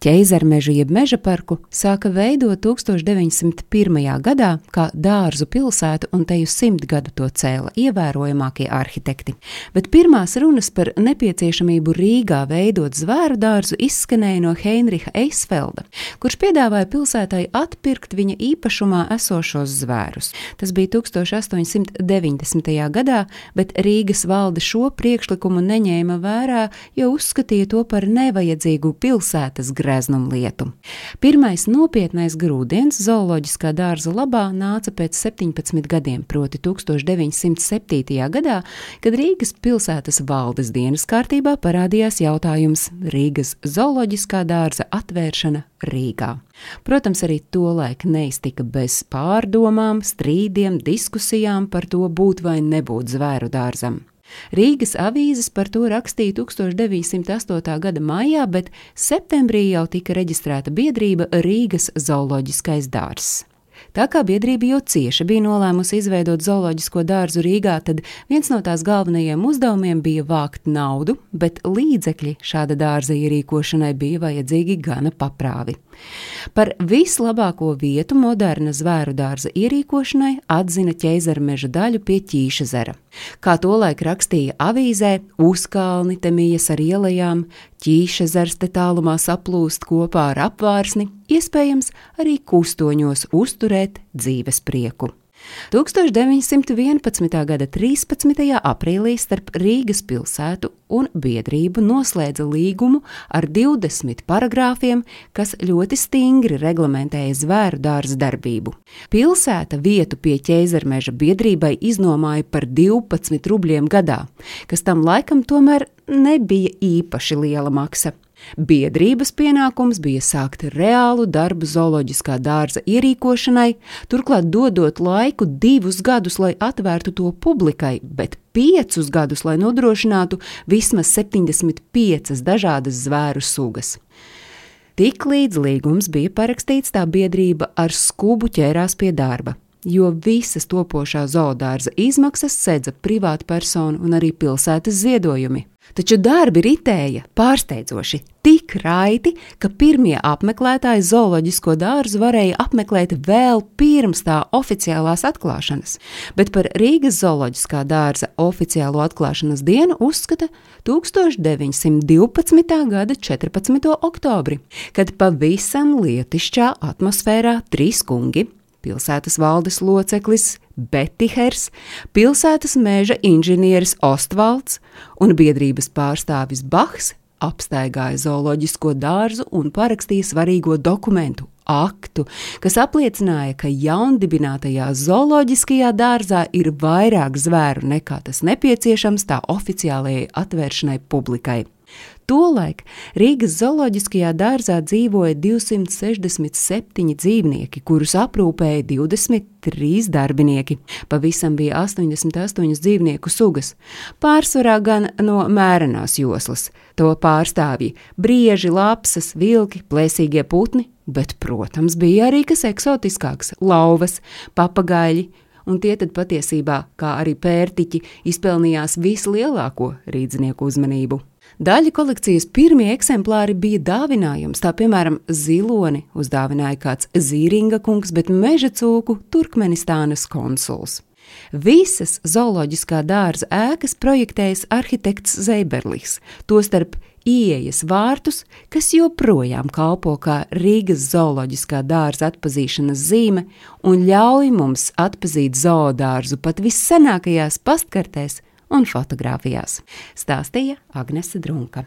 Ķeizermežu jeb meža parku sāka veidot 1901. gadā kā dārzu pilsētu, un te jau simt gadu to cēla ievērojamākie arhitekti. Bet pirmās runas par nepieciešamību Rīgā veidot zvēru dārzu izskanēja no Heinricha Eisfelda, kurš piedāvāja pilsētai atpirkt viņa īpašumā esošos zvērus. Tas bija 1890. gadā, bet Rīgas valde šo priekšlikumu neņēma vērā, jo uzskatīja to par nevajadzīgu pilsētas grāmatu greznumu lietu. Pirmais nopietnais grūdienis zooloģiskā dārza labā nāca pēc 17 gadiem, proti 1907. gadā, kad Rīgas pilsētas valdes dienas kārtībā parādījās jautājums Rīgas zooloģiskā dārza atvēršana Rīgā. Protams, arī tolaik neiztika bez pārdomām, strīdiem, diskusijām par to būt vai nebūt zvēru dārzam. Rīgas avīzes par to rakstīja 1908. gada maijā, bet septembrī jau tika reģistrēta biedrība Rīgas zooloģiskais dārzs. Tā kā biedrība jau cieši bija nolēmusi izveidot zooloģisko dārzu Rīgā, tad viens no tās galvenajiem uzdevumiem bija vākt naudu, bet līdzekļi šāda dārza ierīkošanai bija vajadzīgi gana paprāvi. Par vislabāko vietu moderna zvēru dārza ierīkošanai atzina ķeizara meža daļu pie Ķīša zera. Kā tolaik rakstīja avīzē, uzkalni te mijas ar ielām, ķīša zars te tālumā saplūst kopā ar apvārsni, iespējams arī kustoņos uzturēt dzīves prieku. 1911. gada 13. aprīlī starp Rīgas pilsētu un biedrību noslēdza līgumu ar 20 paragrāfiem, kas ļoti stingri reglamentēja zvēru dārza darbību. Pilsēta vietu pie ķēzermeža biedrībai iznomāja par 12 rubļiem gadā, kas tam laikam tomēr nebija īpaši liela maksa. Biedrības pienākums bija sākt reālu darbu zooloģiskā dārza ierīkošanai, turklāt dodot laiku divus gadus, lai atvērtu to publikai, bet piecus gadus, lai nodrošinātu vismaz 75 dažādas zvēru sugas. Tiklīdz līgums bija parakstīts, tā biedrība ar skubu ķērās pie darba jo visas topošā zoodārza izmaksas sedza privātpersonu un arī pilsētas ziedojumi. Taču darbi ritēja pārsteidzoši tik raiti, ka pirmie apmeklētāji zooloģisko dārzu varēja apmeklēt vēl pirms tā oficiālās atklāšanas, bet par Rīgas zooloģiskā dārza oficiālo atklāšanas dienu uzskata 1912. gada 14. oktobri, kad pavisam lietišķā atmosfērā trīs kungi pilsētas valdes loceklis Betihers, pilsētas meža inženieris Ostvalds un biedrības pārstāvis Bahs apstaigāja zooloģisko dārzu un parakstīja svarīgo dokumentu aktu, kas apliecināja, ka jaundibinātajā zooloģiskajā dārzā ir vairāk zvēru nekā tas nepieciešams tā oficiālajai atvēršanai publikai. Tolaik Rīgas zooloģiskajā dārzā dzīvoja 267 dzīvnieki, kurus aprūpēja 23 darbinieki. Pavisam bija 88 dzīvnieku sugas, pārsvarā gan no mērenās joslas. To pārstāvja brieži, lapsas, vilki, plēsīgie putni, bet, protams, bija arī kas eksotiskāks - lauvas, papagaļi un tie tad patiesībā, kā arī pērtiķi, izpelnījās vislielāko rīznieku uzmanību. Daļa kolekcijas pirmie eksemplāri bija dāvinājums, tā piemēram, ziloni uzdāvināja kāds Zīringa kungs, bet meža cūku Turkmenistānas konsuls. Visas zooloģiskā dārza ēkas projektējas arhitekts Zeiberlis, tostarp ieejas vārtus, kas joprojām kalpo kā Rīgas zooloģiskā dārza atpazīšanas zīme un ļauj mums atpazīt zoodārzu pat vissenākajās pastkartēs un fotografijās, stāstīja Agnese Drunka.